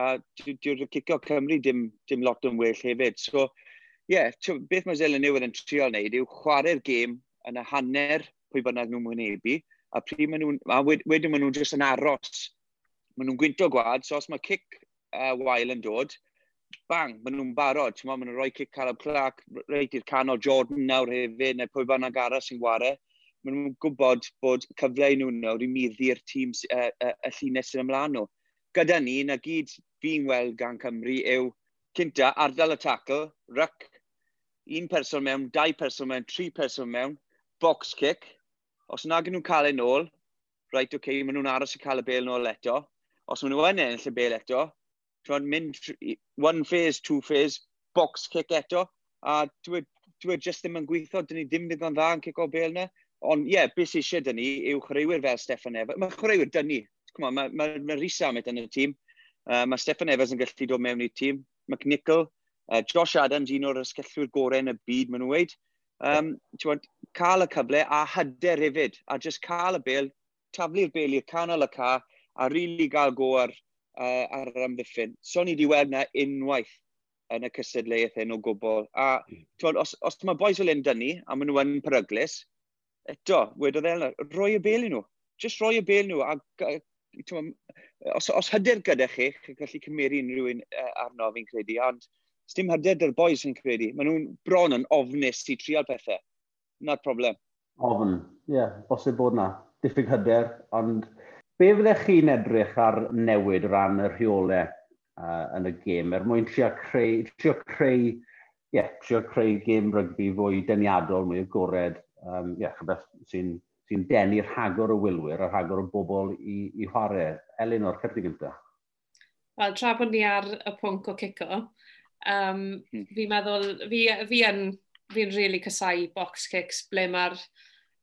S3: A diw'r cico Cymru dim, dim lot yn well hefyd. So, ie, yeah, beth mae Zelen Newydd yn trio wneud yw chwarae'r gêm yn y hanner pwy bynnag nhw'n wynebu, A, pryd maen nhw'n... a wedyn maen nhw'n jyst yn aros. Maen nhw'n gwynto gwad, so os mae cic uh, wael yn dod, bang, maen nhw'n barod. Maen nhw'n rhoi cic Caleb Clark, reit i'r canol Jordan nawr hefyd, neu pwy fan ag sy'n wario. Maen nhw'n gwybod bod cyfle nhw nawr i muddi'r tîm uh, uh, y llunes sy'n ymlaen nhw. Gyda ni, na gyd fi'n weld gan Cymru yw cynta, ardal y tackle, ryc, un person mewn, dau person mewn, tri person mewn, box kick, Os yna gen nhw'n cael ei nôl, right, okay, maen nhw'n aros i cael y bel nôl eto. Os maen nhw yn ennill y bel eto, ti'n mynd one phase, two phase, box kick eto, a dwi'n e, dwi e just ddim yn gweithio, dyn ni ddim ddigon dda yn cico bel yna. Ond ie, yeah, beth sy'n eisiau dyn ni yw chwaraewyr fel Stefan Evans. Mae chwaraewyr dyn ni. Mae ma, ma, ma Rhys Amit yn y tîm. Uh, mae Stefan Evans yn gallu dod mewn i'r tîm. McNichol, uh, Josh Adams, un o'r ysgellwyr gorau yn y byd, maen nhw'n weid. Um, cael y cyfle a hyder hefyd, a just cael y bel, taflu'r bel i'r canol y ca, a rili really gael go ar, uh, ar yr amddiffyn. So ni wedi weld na unwaith yn y cysadleuaeth hyn o gwbl. A twod, os, os mae boes fel hyn dynnu, a maen nhw yn peryglis, eto, wedodd Elna, roi y bel i nhw. Just roi y bel nhw. A, twa, os, os hyder gyda chi, chi'n gallu cymeru unrhyw un arno fi'n credu, ond dim hyder dy'r boes yn credu. Maen nhw'n bron yn ofnus i trial pethau na'r problem.
S1: Ofn, ie, yeah, bosib bod na. Diffyg hyder, ond be fyddech chi'n edrych ar newid ran y rheolau uh, yn y gêm er mwyn trio creu, trio creu, yeah, trio creu gêm rygbi fwy deniadol, mwy agored, um, yeah, chybeth sy'n sy denu'r rhagor o wylwyr a rhagor o bobl i, i chwarae. Elin o'r cerdig gyntaf.
S2: Wel, tra bod ni ar y pwnc o cico, um, hmm. fi'n meddwl, fi, fi yn fi'n rili really casau box kicks ble mae'r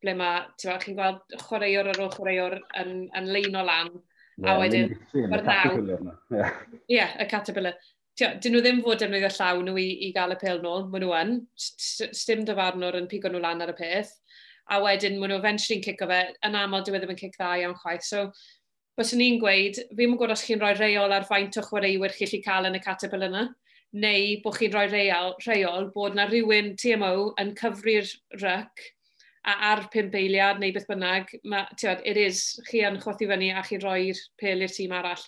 S2: ble mae, ti'n meddwl, chi'n gweld chwaraewr ar ôl chwaraewr yn, yn lein o lan, yeah, a wedyn, mae'r ddaw. Ie, y caterpillar. Dyn nhw ddim fod defnyddio llaw nhw i, i gael y pêl nôl, maen nhw yn. Stym dyfarnwr yn pigo nhw lan ar y peth. A wedyn, maen nhw eventually'n cico fe. Yn aml, dyw e ddim yn cic dda iawn chwaith. So, bys ni'n gweud, fi'n gwybod os chi'n rhoi reol ar faint o chwaraewyr chi chi cael yn y caterpillar yna neu bod chi'n rhoi reol, reol bod na rhywun TMO yn cyfri'r ryc a ar pimp eiliad neu beth bynnag, ma, tiwod, it is, chi yn chwthu fyny a chi'n rhoi'r pel i'r tîm arall.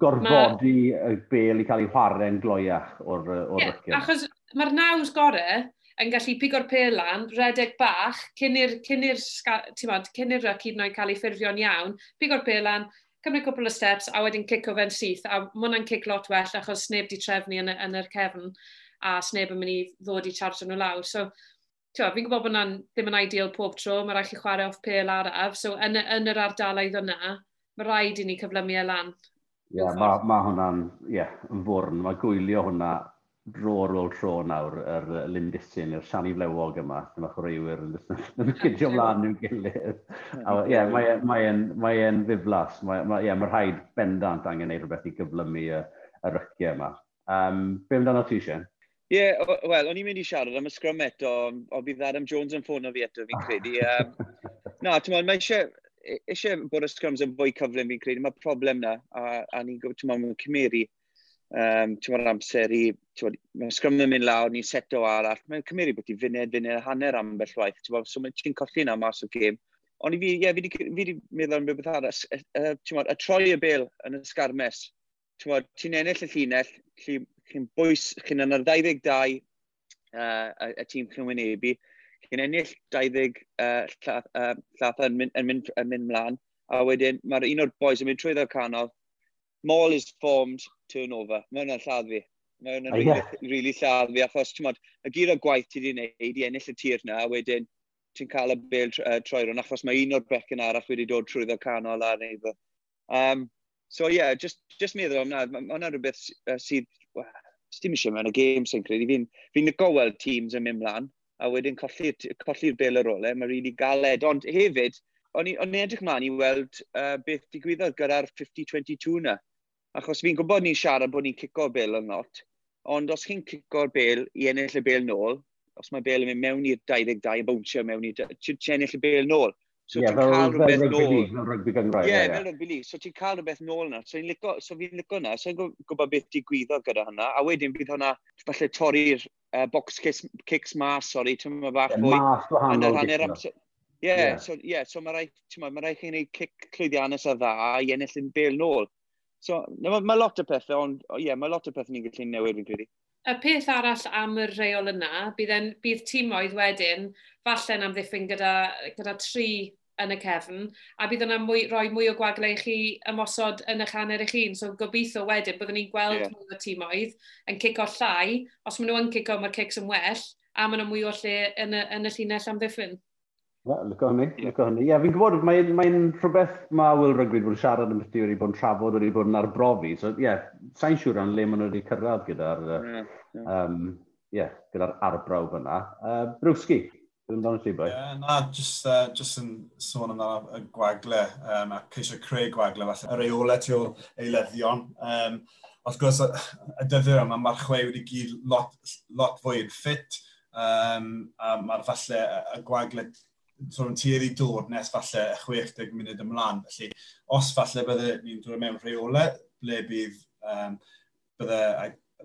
S1: Gorfodi ma... y bel i cael ei chwarae'n gloiach o'r, or yeah, rycyn.
S2: Achos mae'r naws gorau yn gallu pigo'r pel lan, redeg bach, cyn i'r ryc hyd yn oed cael ei ffurfio'n iawn, pigo'r pel lan, cymryd cwpl o steps a wedyn cic o fe'n syth. A mae hwnna'n cic lot well achos sneb di trefnu yn, yn yr cefn a sneb yn mynd i ddod i charge nhw lawr. So, fi'n gwybod bod hwnna'n ddim yn ideal pob tro, mae rhaid chi chwarae off pel araf. So, yn, yn yr ardalaeth yna, mae rhaid i ni cyflymu e lan.
S1: Ie, yeah, mae ma hwnna'n, yeah, yn fwrn. Mae gwylio hwnna dro ar ôl tro nawr yr er, lindisyn, yr er siani flewog yma, dyma chwaraewyr yn gydio mlaen nhw'n gilydd. Ie, mae'n e, mae e'n ddiflas, mae'n mae, yeah, mae rhaid bendant angen neud rhywbeth i gyflymu y, y ryciau yma. Um, be amdano ti, Sian?
S3: Ie, yeah, wel, o'n i'n mynd i siarad am y sgrym eto, o bydd Adam Jones yn ffôn o fi eto, fi'n credu. Um, na, ti'n mwyn, mae eisiau eisiau bod y scrums yn fwy cyflym fi'n credu, mae problem na, a, a ni'n gwybod, ti'n mwyn, cymeru um, ti'n amser i bod, mae'n sgrym yn mynd lawr, ni'n seto arall, mae'n cymryd bod i funed, funed, hanner am ambell waith, ti'n bod, so mae'n ti'n colli yna mas o gêm. Ond i fi, ie, yeah, fi wedi meddwl am rhywbeth arall, ti'n uh, bod, y troi y bel yn y sgarmes, ti'n ennill y llinell, chi'n bwys, chi'n yn yr 22 uh, y tîm chi'n wynebu, chi'n ennill 20 uh, llath, uh, llath yn, mynd, yn, mynd, yn mynd mlaen, a wedyn mae'r un o'r boys yn mynd trwy ddau canol, Mall is formed, turnover. Mae hwnna'n lladd fi. Mae hwnna'n rili yeah. really lladd fi, achos ti'n modd, y gyr o gwaith ti wedi gwneud i ennill y tir na, a wedyn ti'n cael y bel uh, troi ro'n, achos mae un o'r becyn arall wedi dod trwy ddo canol ar neud Um, so ie, yeah, just, just meddwl am na, mae hwnna rhywbeth uh, sydd, well, dim eisiau mewn y game sy'n credu. Fi'n fi licio weld teams yn mynd mlaen, a wedyn colli'r colli bel ar ôl e, mae'n rili really galed. Ond hefyd, o'n i'n edrych mlaen i weld uh, beth digwyddodd gyda'r 50-22 na. Achos fi'n gwybod ni'n siarad bod ni'n cico bel yn lot, Ond os chi'n cico'r bel i ennill y bel nôl, os mae bel yn mynd mewn i'r 22 a bwnsio mewn i'r... ti'n ennill y bel nôl. So yeah, ti'n cael rhywbeth nôl. Fel rygbi Gymraeg. Ie, fel rygbi li. So ti'n cael rhywbeth nôl yna. So, lico, so fi'n lico yna. So fi'n gwybod beth digwyddodd gyda hynna. A wedyn bydd hwnna falle torri'r uh, box kicks, kicks mas, sori, ti'n mynd bach fwy. Mas gwahanol. Ie, yeah, so, yeah, so mae rhaid, ma rhaid chi wneud kick llwyddiannus a dda i ennill yn bel nôl. So, mae ma lot o pethau, ond ie, yeah, mae lot o pethau ni'n gallu newid fi'n credu.
S2: Y peth arall am y reol yna, bydd, en, bydd tîmoedd wedyn, falle'n amddiffyn gyda, gyda tri yn y cefn, a bydd yna mwy, roi mwy o gwagle i chi ymosod yn eich hanner eich hun. So gobeithio wedyn byddwn ni'n gweld yeah. mwy o tîmoedd yn cico llai, os maen nhw yn cico, mae'r cics yn well, a maen nhw mwy o lle yn y, yn y llinell amddiffyn.
S1: Lyco hynny, lyco hynny. Ie, fi'n gwybod, mae'n mae rhywbeth mae Will Rygrid wedi siarad yn beth wedi bod yn trafod, wedi bod yn arbrofi. So, ie, yeah, sa'n siŵr am le maen nhw wedi cyrraedd gyda'r yeah, yeah. um, yeah, gyda arbrawf yna. Uh, Brwski, dwi'n dod yn ti boi.
S4: Yeah, na, just, uh, just yn sôn amdano y gwagle, um, a ceisio creu gwagle, falle, yr eolau tu ôl eileddion. Um, wrth gwrs, y dyddiau yma, mae'r chwe wedi gyd lot, lot fwy yn ffit, um, a mae'r falle y gwagle so yn tueddu dod nes falle 60 munud ymlaen. Felly, os falle bydde ni'n dod mewn rheolau, ble bydd um, bydde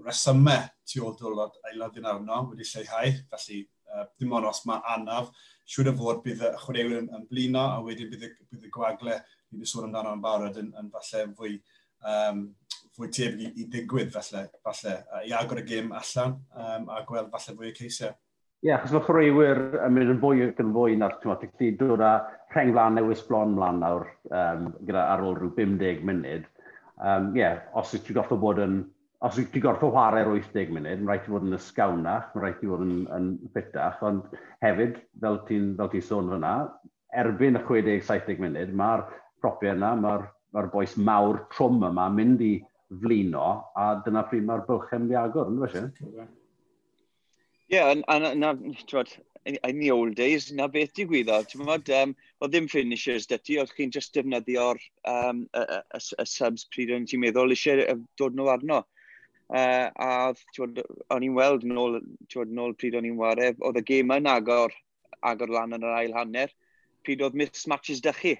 S4: resymau tu ôl dod ailoddi'n arno wedi lleihau, felly uh, dim ond os mae anaf, siwr o fod bydd y chwaraewyr yn, yn blino a wedyn bydd y, bydd y gwagle ni wedi sôn amdano yn barod yn, yn falle fwy, um, fwy tebyg i, i digwydd falle, falle i agor y gêm allan um, a gweld falle fwy o ceisiau.
S1: Ie, yeah, achos mae chwaraewyr yn mynd yn fwy yn fwy na teclidwr a rhenglan newis blon mlaen nawr um, gyda ar ôl rhyw 50 munud. Ie, Um, yeah, os ydych ti'n gorfod bod yn os ydych ti'n gorfod chwarae 80 munud, mae'n rhaid i fod yn ysgawnach, mae'n rhaid i fod yn, yn ffitach, ond hefyd, fel ti'n ti sôn fyna, erbyn y 60-70 munud, mae'r propiau yna, mae'r mae'r boes mawr trwm yma mynd i flino, a dyna pryd mae'r bylchem di agor, yn fe?
S3: Ie, yeah, and, twod, in the old days, na beth digwyddodd. meddwl, um, o ddim finishers dyti, oedd chi'n just defnyddio'r um, y, y, y, subs pryd o'n ti'n meddwl eisiau dod nhw arno. Uh, a o'n i'n weld nôl, twod, nôl pryd o'n i'n wario, oedd y gêm yn agor, agor lan yn yr ail hanner, pryd oedd mismatches dy chi.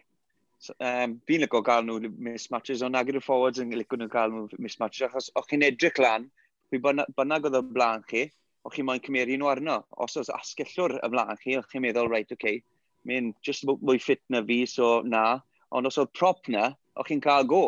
S3: So, um, fi'n lygo gael nhw mismatches, ond agor y forwards yn lygo nhw gael nhw mismatches, achos o'ch chi'n edrych lan, pwy bynnag oedd y blaen chi, o'ch chi moyn cymeru nhw arno. Os oes asgellwr ymlaen chi, o'ch chi'n meddwl, right, okay, mae'n just mwy ffit na fi, so na. Ond os oedd prop na, o'ch chi'n cael go.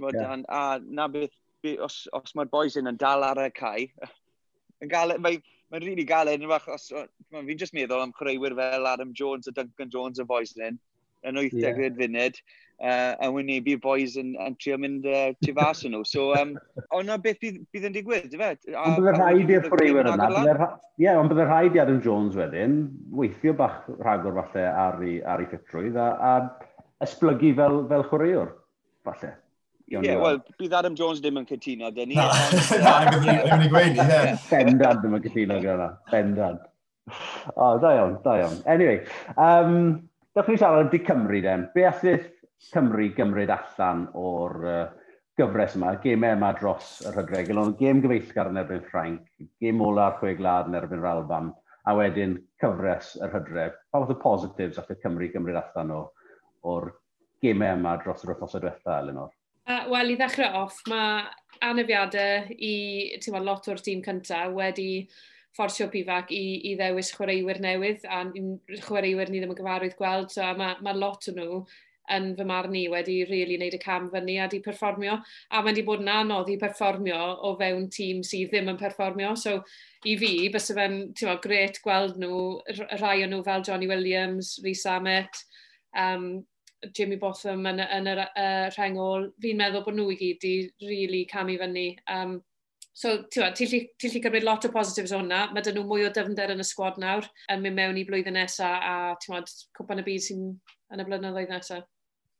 S3: Bod, yeah. an, a na beth, be, os, os mae'r boys yn dal ar y cae, yn gael, mae'n rili really gael yn fach, fi'n just meddwl am chreuwyr fel Adam Jones a Duncan Jones a boys yn, yn 80 yeah. funud uh, yn wynebu boys yn, yn trio mynd uh, tu fas yn nhw. So, um, ond na beth bydd, bydd yn digwydd, dy fe?
S1: Ond bydde rhaid i'r chwaraewyr yna. Ie, ond bydde rhaid i Adam Jones wedyn weithio bach rhagor falle ar ei, ar ei ffitrwydd a, a esblygu fel, fel chwaraewr, falle.
S3: Ie, yeah, wel, bydd Adam Jones ddim yn cytuno, dyn ni.
S4: Na, yn i gweud, ie.
S1: Bendad ddim yn cytuno gyda, bendad. O, da iawn, da iawn. Anyway, um, Dewch ni siarad am Di Cymru, den. Be allith Cymru gymryd allan o'r uh, gyfres yma, gemau yma dros y rhydreg. Ond gem gyfeillgar yn erbyn Ffrainc, gem ola'r chwe glad yn erbyn Ralban, a wedyn cyfres y rhydreg. Pa fath o positives allai Cymru gymryd allan o'r gemau yma dros yr wythnosau diwetha, Elinor?
S2: Uh, Wel, i ddechrau off, mae anafiadau i ma, lot o'r tîm cyntaf wedi fforsio pifac i, i ddewis chwaraewyr newydd a chwaraewyr ni ddim yn gyfarwydd gweld, so mae ma lot o nhw yn fy marn i wedi rili really wneud y cam fyny a di perfformio. A mae'n di bod yn anodd i perfformio o fewn tîm sydd ddim yn perfformio. So i fi, bys y fe'n gret gweld nhw, rhai o nhw fel Johnny Williams, Rhys Amet, um, Jimmy Botham yn, yn y uh, rhengol. Fi'n meddwl bod nhw i gyd di rili really camu fyny. Um, So, ti'n ti lli, ti lli gymryd lot o positives o hwnna. Mae dyn nhw mwy o dyfnder yn y sgwad nawr yn mynd mewn i blwyddyn nesaf a, ti'n modd, cwpan y byd sy'n yn y blynyddoedd nesaf.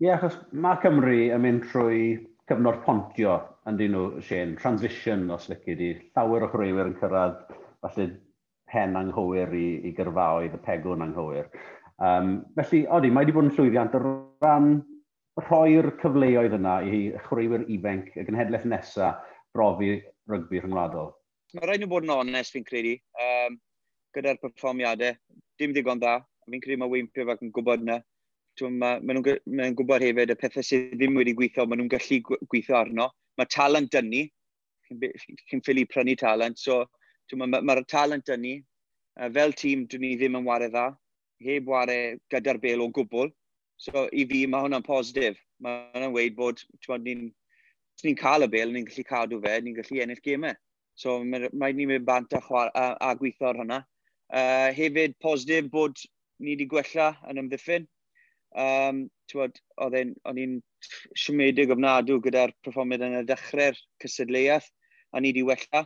S1: Ie, yeah, achos mae Cymru yn mynd trwy cyfnod pontio yn dyn nhw, Shane, transition os lyci di. Llawer o chwaraewyr yn cyrraedd, falle pen anghywir i, i gyrfaoedd, y pegwn anghywir. Um, felly, odi, mae wedi bod yn llwyddiant o ran rhoi'r cyfleoedd yna i chwaraewyr ifanc y genhedlaeth nesaf brofi rygbi rhyngwladol?
S3: Mae rhaid nhw bod yn onest fi'n credu. Um, gyda'r perfformiadau, dim digon dda. Fi'n credu mae Wayne Pivac yn gwybod yna. Mae nhw'n ma gwybod hefyd y pethau sydd ddim wedi gweithio, mae nhw'n gallu gweithio arno. Mae talent dynnu, chi'n ffili prynu talent, so mae'r ma, ma talent dynnu. Uh, fel tîm, dyn ni ddim yn wario dda, heb wario gyda'r bel o gwbl. So i fi, mae hwnna'n positif. Mae hwnna'n weid bod ni'n os ni'n cael y bel, ni'n gallu cadw fe, ni'n gallu ennill gemau. So mae ni'n mynd bant a, chwar, a, a gweithio ar hynna. Uh, hefyd, positif bod ni wedi gwella yn ymddiffyn. Um, Tywod, o'n i'n siomedig ofnadw gyda'r perfformiad yn y dechrau'r cysadleuaeth, a ni wedi wella.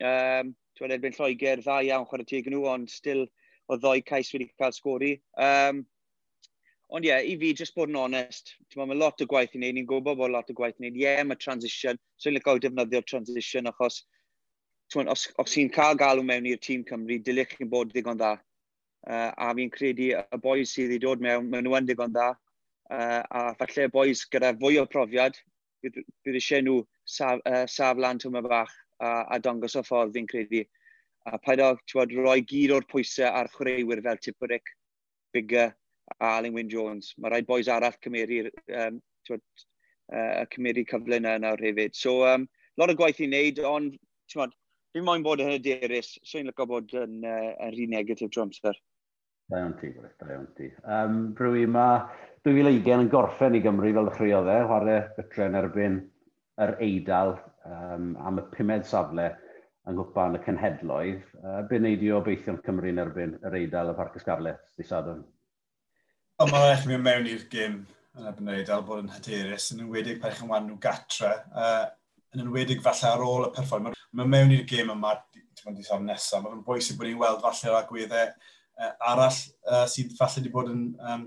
S3: Um, Tywod, erbyn Lloegr, dda iawn chwarae teg nhw, ond still o ddoi cais wedi cael sgori. Um, Ond ie, yeah, i fi, just bod yn onest, mae lot o gwaith i wneud, ni'n gwybod bod lot o gwaith i wneud. Ie, yeah, mae transition, so i'n lygo defnyddio'r transition, achos twan, os, os i'n cael galw mewn i'r tîm Cymru, dilych chi'n bod ddigon dda. Uh, a fi'n credu y boys sydd wedi dod mewn, maen nhw yn digon dda. Uh, a falle boys gyda fwy o profiad, bydd eisiau nhw saf, uh, saf lan tyma bach a, a dangos o ffordd fi'n credu. A paid o, ti'n roi gyd o'r pwysau a'r chwaraewyr fel Tipperick, Bigger, a Alan Wyn Jones. Mae rhaid boes arall cymeru'r um, twod, uh, cymeru cyfle yna nawr hefyd. So, um, lot o gwaith i wneud, ond twod, fi'n moyn bod yn hyderus, so i'n lygo bod yn, uh, yn rhi negatif drwy amser.
S1: Da iawn ti, Gwrych, da iawn ti. Um, Brwy, mae 2020 yn gorffen i Gymru fel ddechreuodd e, chwarae bytre yn erbyn yr Eidal um, am y pumed safle yng nghwpan y cynhedloedd. Uh, Be neidio beithio'n Cymru yn erbyn yr Eidal y Parc Ysgarlet, di sadwn?
S4: Ond mae'n rhaid mynd mewn i'r gym yn ebyn Eidal bod yn hyderus, yn enwedig pan eich yn wan nhw gatra, uh, yn enwedig falle ar ôl y perfform. Mae'n mewn i'r gym yma, ti'n mynd i safon nesaf, mae'n bwysig bod ni'n weld falle falle'r agweddau uh, arall uh, sydd falle wedi bod yn um,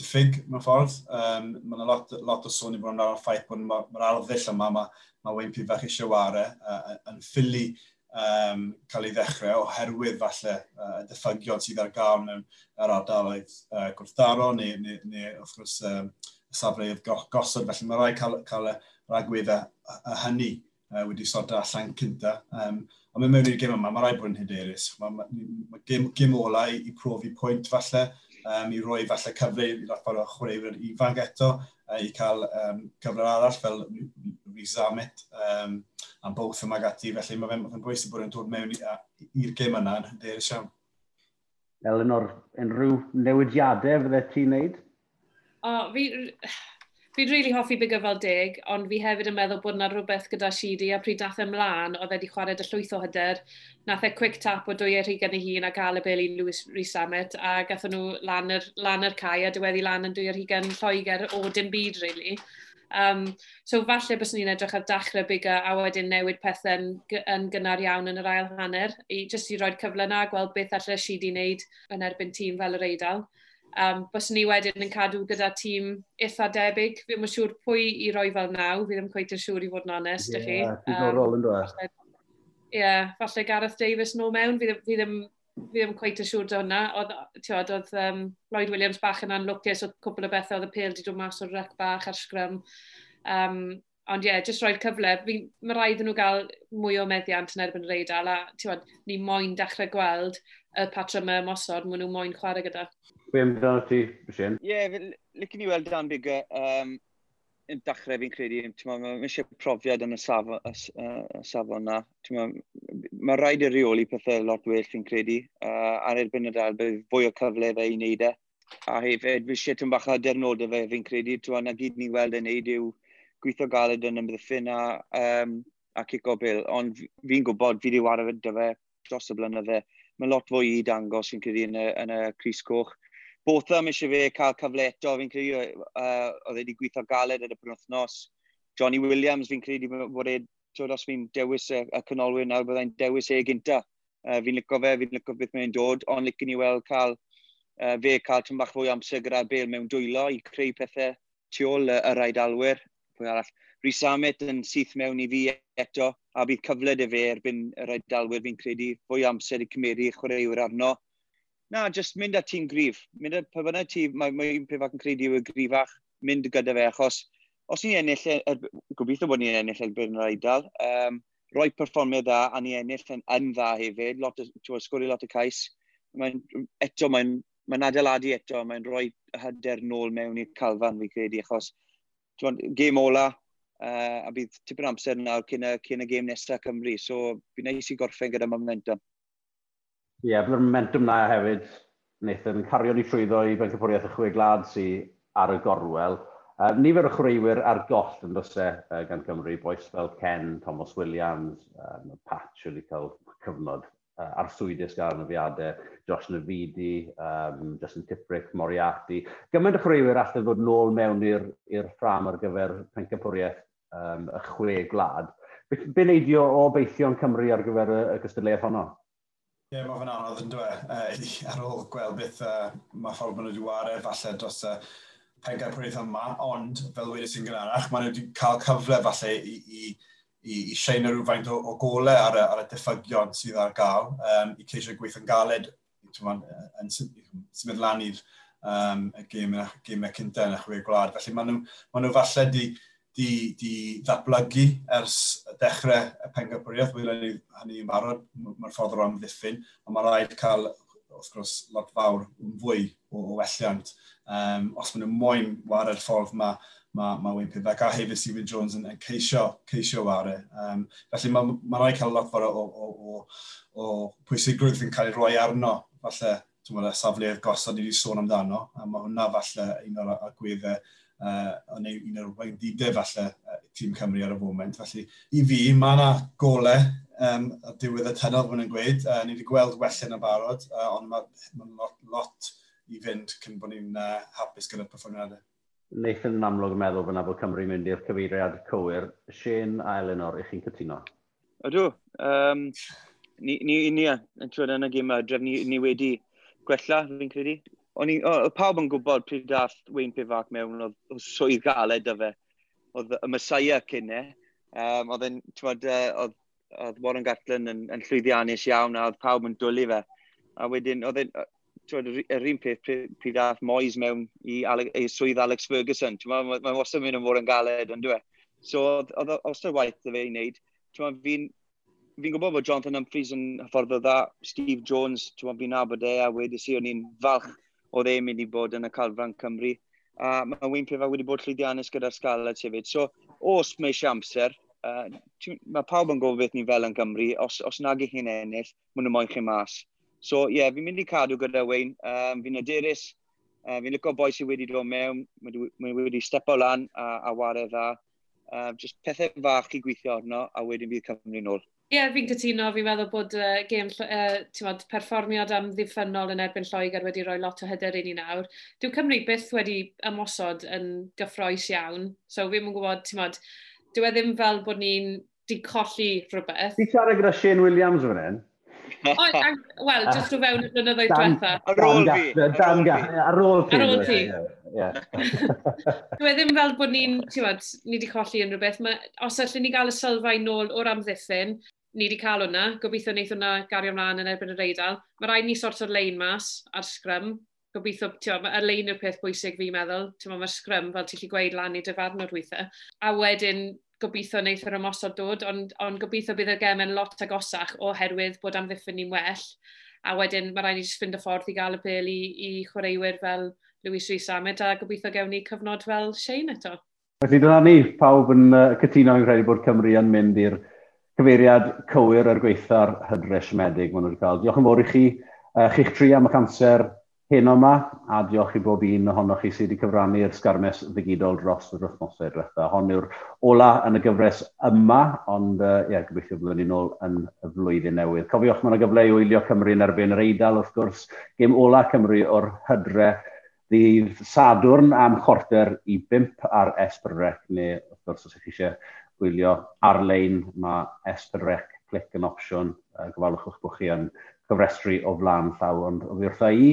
S4: diffyg mewn ffordd. Um, mae'n lot, lot o sôn i bod yn ar y ffaith bod mae'r ma arddull yma, mae ma Wayne Pifach eisiau ware uh, yn ffili um, cael ei ddechrau oherwydd falle uh, dyffygion sydd ar gael mewn yr ardaloedd uh, gwrthdaro neu, neu, neu wrth gwrs um, safleoedd gosod. Felly mae rai cael, cael y ragweddau hynny uh, wedi sorto allan cynta. Um, ond mae mewn i'r gym yma, mae rai bod yn hyderus. Mae, ma, ma gym, gym ola i, i profi pwynt falle, um, i roi falle cyfle i ffordd o chwaraewyr ifanc eto, uh, i cael um, cyfle arall fel Rhys Amit um, am both yma gati, felly mae fe'n fe bwysig bod yn dod mewn i'r gym yna yn hyderus iawn.
S1: Eleanor, unrhyw newidiadau fydde ti'n neud?
S2: O, oh, fi, fi'n really hoffi Big fel 10, ond fi hefyd yn meddwl bod yna rhywbeth gyda Sidi, a pryd nath ymlaen, e oedd wedi chwarae dy llwyth o hyder, nath e quick tap o dwy eich gen i hun a gael y bel i Lewis Rhys Amet, a gatho nhw lan yr, lan yr cae a diweddi lan yn dwy eich gen Lloegr o dim byd, really. Um, so falle bys ni'n edrych ar dachrau biga a wedyn newid pethau yn, yn gynnar iawn yn yr ail hanner, i jyst i roi'r cyfle na, gweld beth allai si di wneud yn erbyn tîm fel yr Eidal. Um, bys ni wedyn yn cadw gyda tîm eitha debyg. Fi'n mwyn siŵr pwy i roi fel naw. Fi ddim cweith yn siŵr i fod yn onest, yeah, chi. Ie, um,
S1: diddorol yn dweud.
S2: Ie, yeah, falle Gareth Davis nôl mewn. Fi ddim, fi ddim fi ddim cweith yn siŵr o hwnna. Oedd, tiod, oedd um, Lloyd Williams bach yn anlwcus, oedd cwbl o bethau, oedd y pêl wedi dod mas o'r rec bach ar sgrym. Um, ond ie, yeah, jyst roi'r cyfle. Mae rhaid nhw gael mwy o meddiant yn erbyn yr eidl, a tiwod, ni moyn dechrau gweld y patrymau mosod, maen nhw moyn chwarae gyda.
S1: Be amdano ti, Sian?
S3: Ie, yeah, licen i weld Dan Bigger um, yn dachrau fi'n credu, mae eisiau profiad yn y safon, y, y safon na. Mae rhaid i reoli pethau lot well fi'n credu, uh, ar erbyn y dal, bydd fwy o cyfle fe i wneud e. A hefyd, fi eisiau tyn bach o dernodau fe fi'n credu, twa na gyd ni weld yn wneud yw gweithio galed yn ymddiffyn a, um, a cico bil, ond fi'n gwybod fi wedi wario fe dros y blynydde. Mae lot fwy i dangos fi'n credu yn y, yn y Cris Coch both am eisiau fe cael cyfle eto, fi'n credu, uh, oedd wedi gweithio galed yn y penwthnos. Johnny Williams, fi'n credu bod e, twyd, os fi'n dewis y, y canolwyr nawr, byddai'n dewis e gynta. Uh, fi'n licio fe, fi'n licio beth mae'n dod, ond licen ni weld cael uh, fe cael tyn bach fwy amser gyda'r bel mewn dwylo i creu pethau tu ôl y, y rhaid alwyr. Pwy arall? Rhys Amet yn syth mewn i fi eto, a bydd cyfle dy fe erbyn y rhaid alwyr fi'n credu fwy amser i cymeru chwaraewyr arno na, just mynd at ti'n grif. Mynd at pa bynnag ti, mae ma un peth ac yn credu yw y grifach, mynd gyda fe, achos os ni'n ennill, e- er, gobeithio bod ni'n ennill erbyn yr Eidal, um, roi perfformiad dda a ni ennill yn, yn dda hefyd, lot o, sgwri lot o cais. Mae'n, eto, mae'n mae adeiladu eto, mae'n rhoi hyder nôl mewn i'r calfan fi credu, achos twan, game ola, uh, a bydd tipyn amser nawr cyn y, cyn y game nesaf Cymru, so bydd neis i gorffen gyda momentum.
S1: Ie, yeah, byddai'r momentum na hefyd, Nathan, cario ni trwyddo i bencampwriaeth y chwe glad sy'n ar y gorwel. Uh, nifer o chreuwyr ar goll yn dysau e, uh, gan Gymru, boes fel Ken, Thomas Williams, um, Patch wedi cael cyfnod uh, arswydus gael yn y fiadau, Josh Navidi, um, Justin Tiprick, Moriarty. Gymaint o chreuwyr allai fod nôl mewn i'r ffram ar gyfer pencampwriaeth um, y chwe glad. Be, be neidio o beithio'n Cymru ar gyfer y, y gystadleuaeth honno?
S4: Ie, yeah, mae fe'n anodd yn dweud, Uh, ar ôl gweld beth uh, mae ffordd maen nhw wedi wario, falle dros y uh, pengar pwynydd yma, ond fel wedi sy'n gynharach, maen nhw wedi cael cyfle falle i, i, i, i shein rhywfaint o, o golau ar, y, ar y diffygion sydd ar gael, um, i ceisio gweithio'n galed yn, symud lan i'r um, y gymau gyma cyntaf yn y chwe gwlad. Felly maen nhw, maen nhw falle wedi di, di ddatblygu ers dechrau y pengyfriaeth, wedi'n hynny, yn barod, mae'r ffordd o amddiffyn, a mae rhaid cael, wrth gwrs, lot fawr yn fwy o, o welliant. Um, os maen nhw'n moyn wario'r ffordd mae mae ma Wayne Pivek a hefyd Stephen Jones yn, yn ceisio, ceisio wario. Um, felly mae ma, rhaid cael lot fawr o, o, o, o pwysigrwydd yn cael ei roi arno, falle, dwi'n meddwl, safleoedd gosod ni wedi sôn amdano, a mae hwnna falle un o'r agweddau uh, yn un o'r waendidau falle tîm Cymru ar y foment. Felly i fi, mae yna golau um, a diwedd y tynol fan yn gweud. Uh, ni wedi gweld well yn y barod, uh, ond mae ma lot, lot i fynd cyn bod ni'n uh, hapus gyda'r perfformiadau.
S1: Nathan yn amlwg yn meddwl fyna bod Cymru mynd i'r cyfeiriad cywir. Shane a Eleanor, ych chi'n cytuno?
S3: Ydw. Um, ni, ni, ni, yn trwy'n yn y gym adref, ni, ni wedi gwella, fi'n credu o'n i, o, pawb yn gwybod pryd dath Wayne Pivac mewn, oedd swydd galed dy fe, oedd y Messiah cynne, um, oedd yn, ti'n e, oedd, oedd Warren Gatlin yn, yn llwyddiannus iawn, a oedd pawb yn dwlu fe. A wedyn, oedd tywed, yr un peth pryd dath Moyes mewn i, Ale, i swydd Alex Ferguson. Mae'n ma, ma wastad mynd yn fawr yn galed, ond dwi. E? So, oedd oedd ostad waith dy fe i wneud. Fi'n fi, gwybod bod Jonathan Humphries yn hyfforddo dda, Steve Jones, fi'n nabod e, a wedi si o'n i'n falch oedd e'n mynd i bod yn y Calfran Cymru. A mae Wyn Prefa wedi bod llwyddiannus gyda'r Scarlett hefyd. So, os mae eisiau amser, uh, mae pawb yn gofod beth ni fel yn Cymru, os, os nag i chi'n ennill, maen nhw'n moyn chi mas. So, ie, yeah, fi'n mynd i cadw gyda Wyn. Um, fi'n aderus, uh, fi'n lygo boi sydd wedi dod mewn, mae wedi stepo lan a, a wario dda. Uh, just pethau fach i gweithio arno, a wedyn bydd Cymru nôl.
S2: Ie, yeah, fi'n cytuno. Fi'n meddwl bod uh, gêm, uh, mod, perfformiad am ddiffynol yn erbyn Lloegr wedi rhoi lot o hyder i ni nawr. Dyw Cymru byth wedi ymosod yn gyffroes iawn. So fi'n yn gwybod, ti'n modd, dyw e ddim fel bod ni'n di colli rhywbeth.
S1: Ti'n siarad gyda Shane Williams fan hyn?
S2: Wel, jyst o fewn y blynyddoedd diwetha.
S3: Ar ôl fi.
S1: Dan Ar ôl
S2: ti. Ar ôl ti. Dwi e ddim fel bod ni'n, ti'n wad, ni wedi colli unrhyw beth. Ma, os allwn ni gael y sylfaen nôl o'r amddiffyn, ni wedi cael hwnna, gobeithio wneud hwnna gario ymlaen yn erbyn y reidal. Mae rhaid ni sort o'r lein mas ar sgrym. Gobeithio, ti'n y lein yw'r peth bwysig fi'n meddwl. Ti'n mae'r sgrym, fel ti'n lli gweud lan i dyfarn o'r weithiau. A wedyn, gobeithio wneud yr ymosod dod, ond, ond gobeithio bydd y gemen lot agosach oherwydd bod amddiffyn ni'n well. A wedyn mae rhaid i ni fynd y ffordd i gael y bel i, i chwaraewyr fel Lewis Rhys Amet a gobeithio gewn ni cyfnod fel Shane eto.
S1: Felly dyna ni, pawb yn uh, cytuno yn credu bod Cymru yn mynd i'r cyfeiriad cywir ar gweitha'r hydres medig maen nhw wedi cael. Diolch yn fawr i chi, uh, chi'ch tri am y canser, hyn yma, a diolch i bob un ohonoch chi sydd wedi cyfrannu'r sgarmes ddigidol dros yr wythnosau diwetha. Hon yw'r ola yn y gyfres yma, ond uh, ie, gobeithio byddwn ni'n ôl yn y flwyddyn newydd. Cofiwch, mae yna gyfle i wylio Cymru yn erbyn yr Eidal, wrth gwrs, gym ola Cymru o'r hydre ddydd Sadwrn am chorter i bimp ar Esbrec, neu wrth gwrs os ydych chi eisiau gwylio ar-lein, mae Esbrec clic yn opsiwn, uh, gofalwch eich bod chi yn cyfrestru o flaen llaw, ond o wrtha i,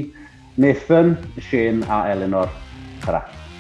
S1: Nathan, Shane a Eleanor. Tara.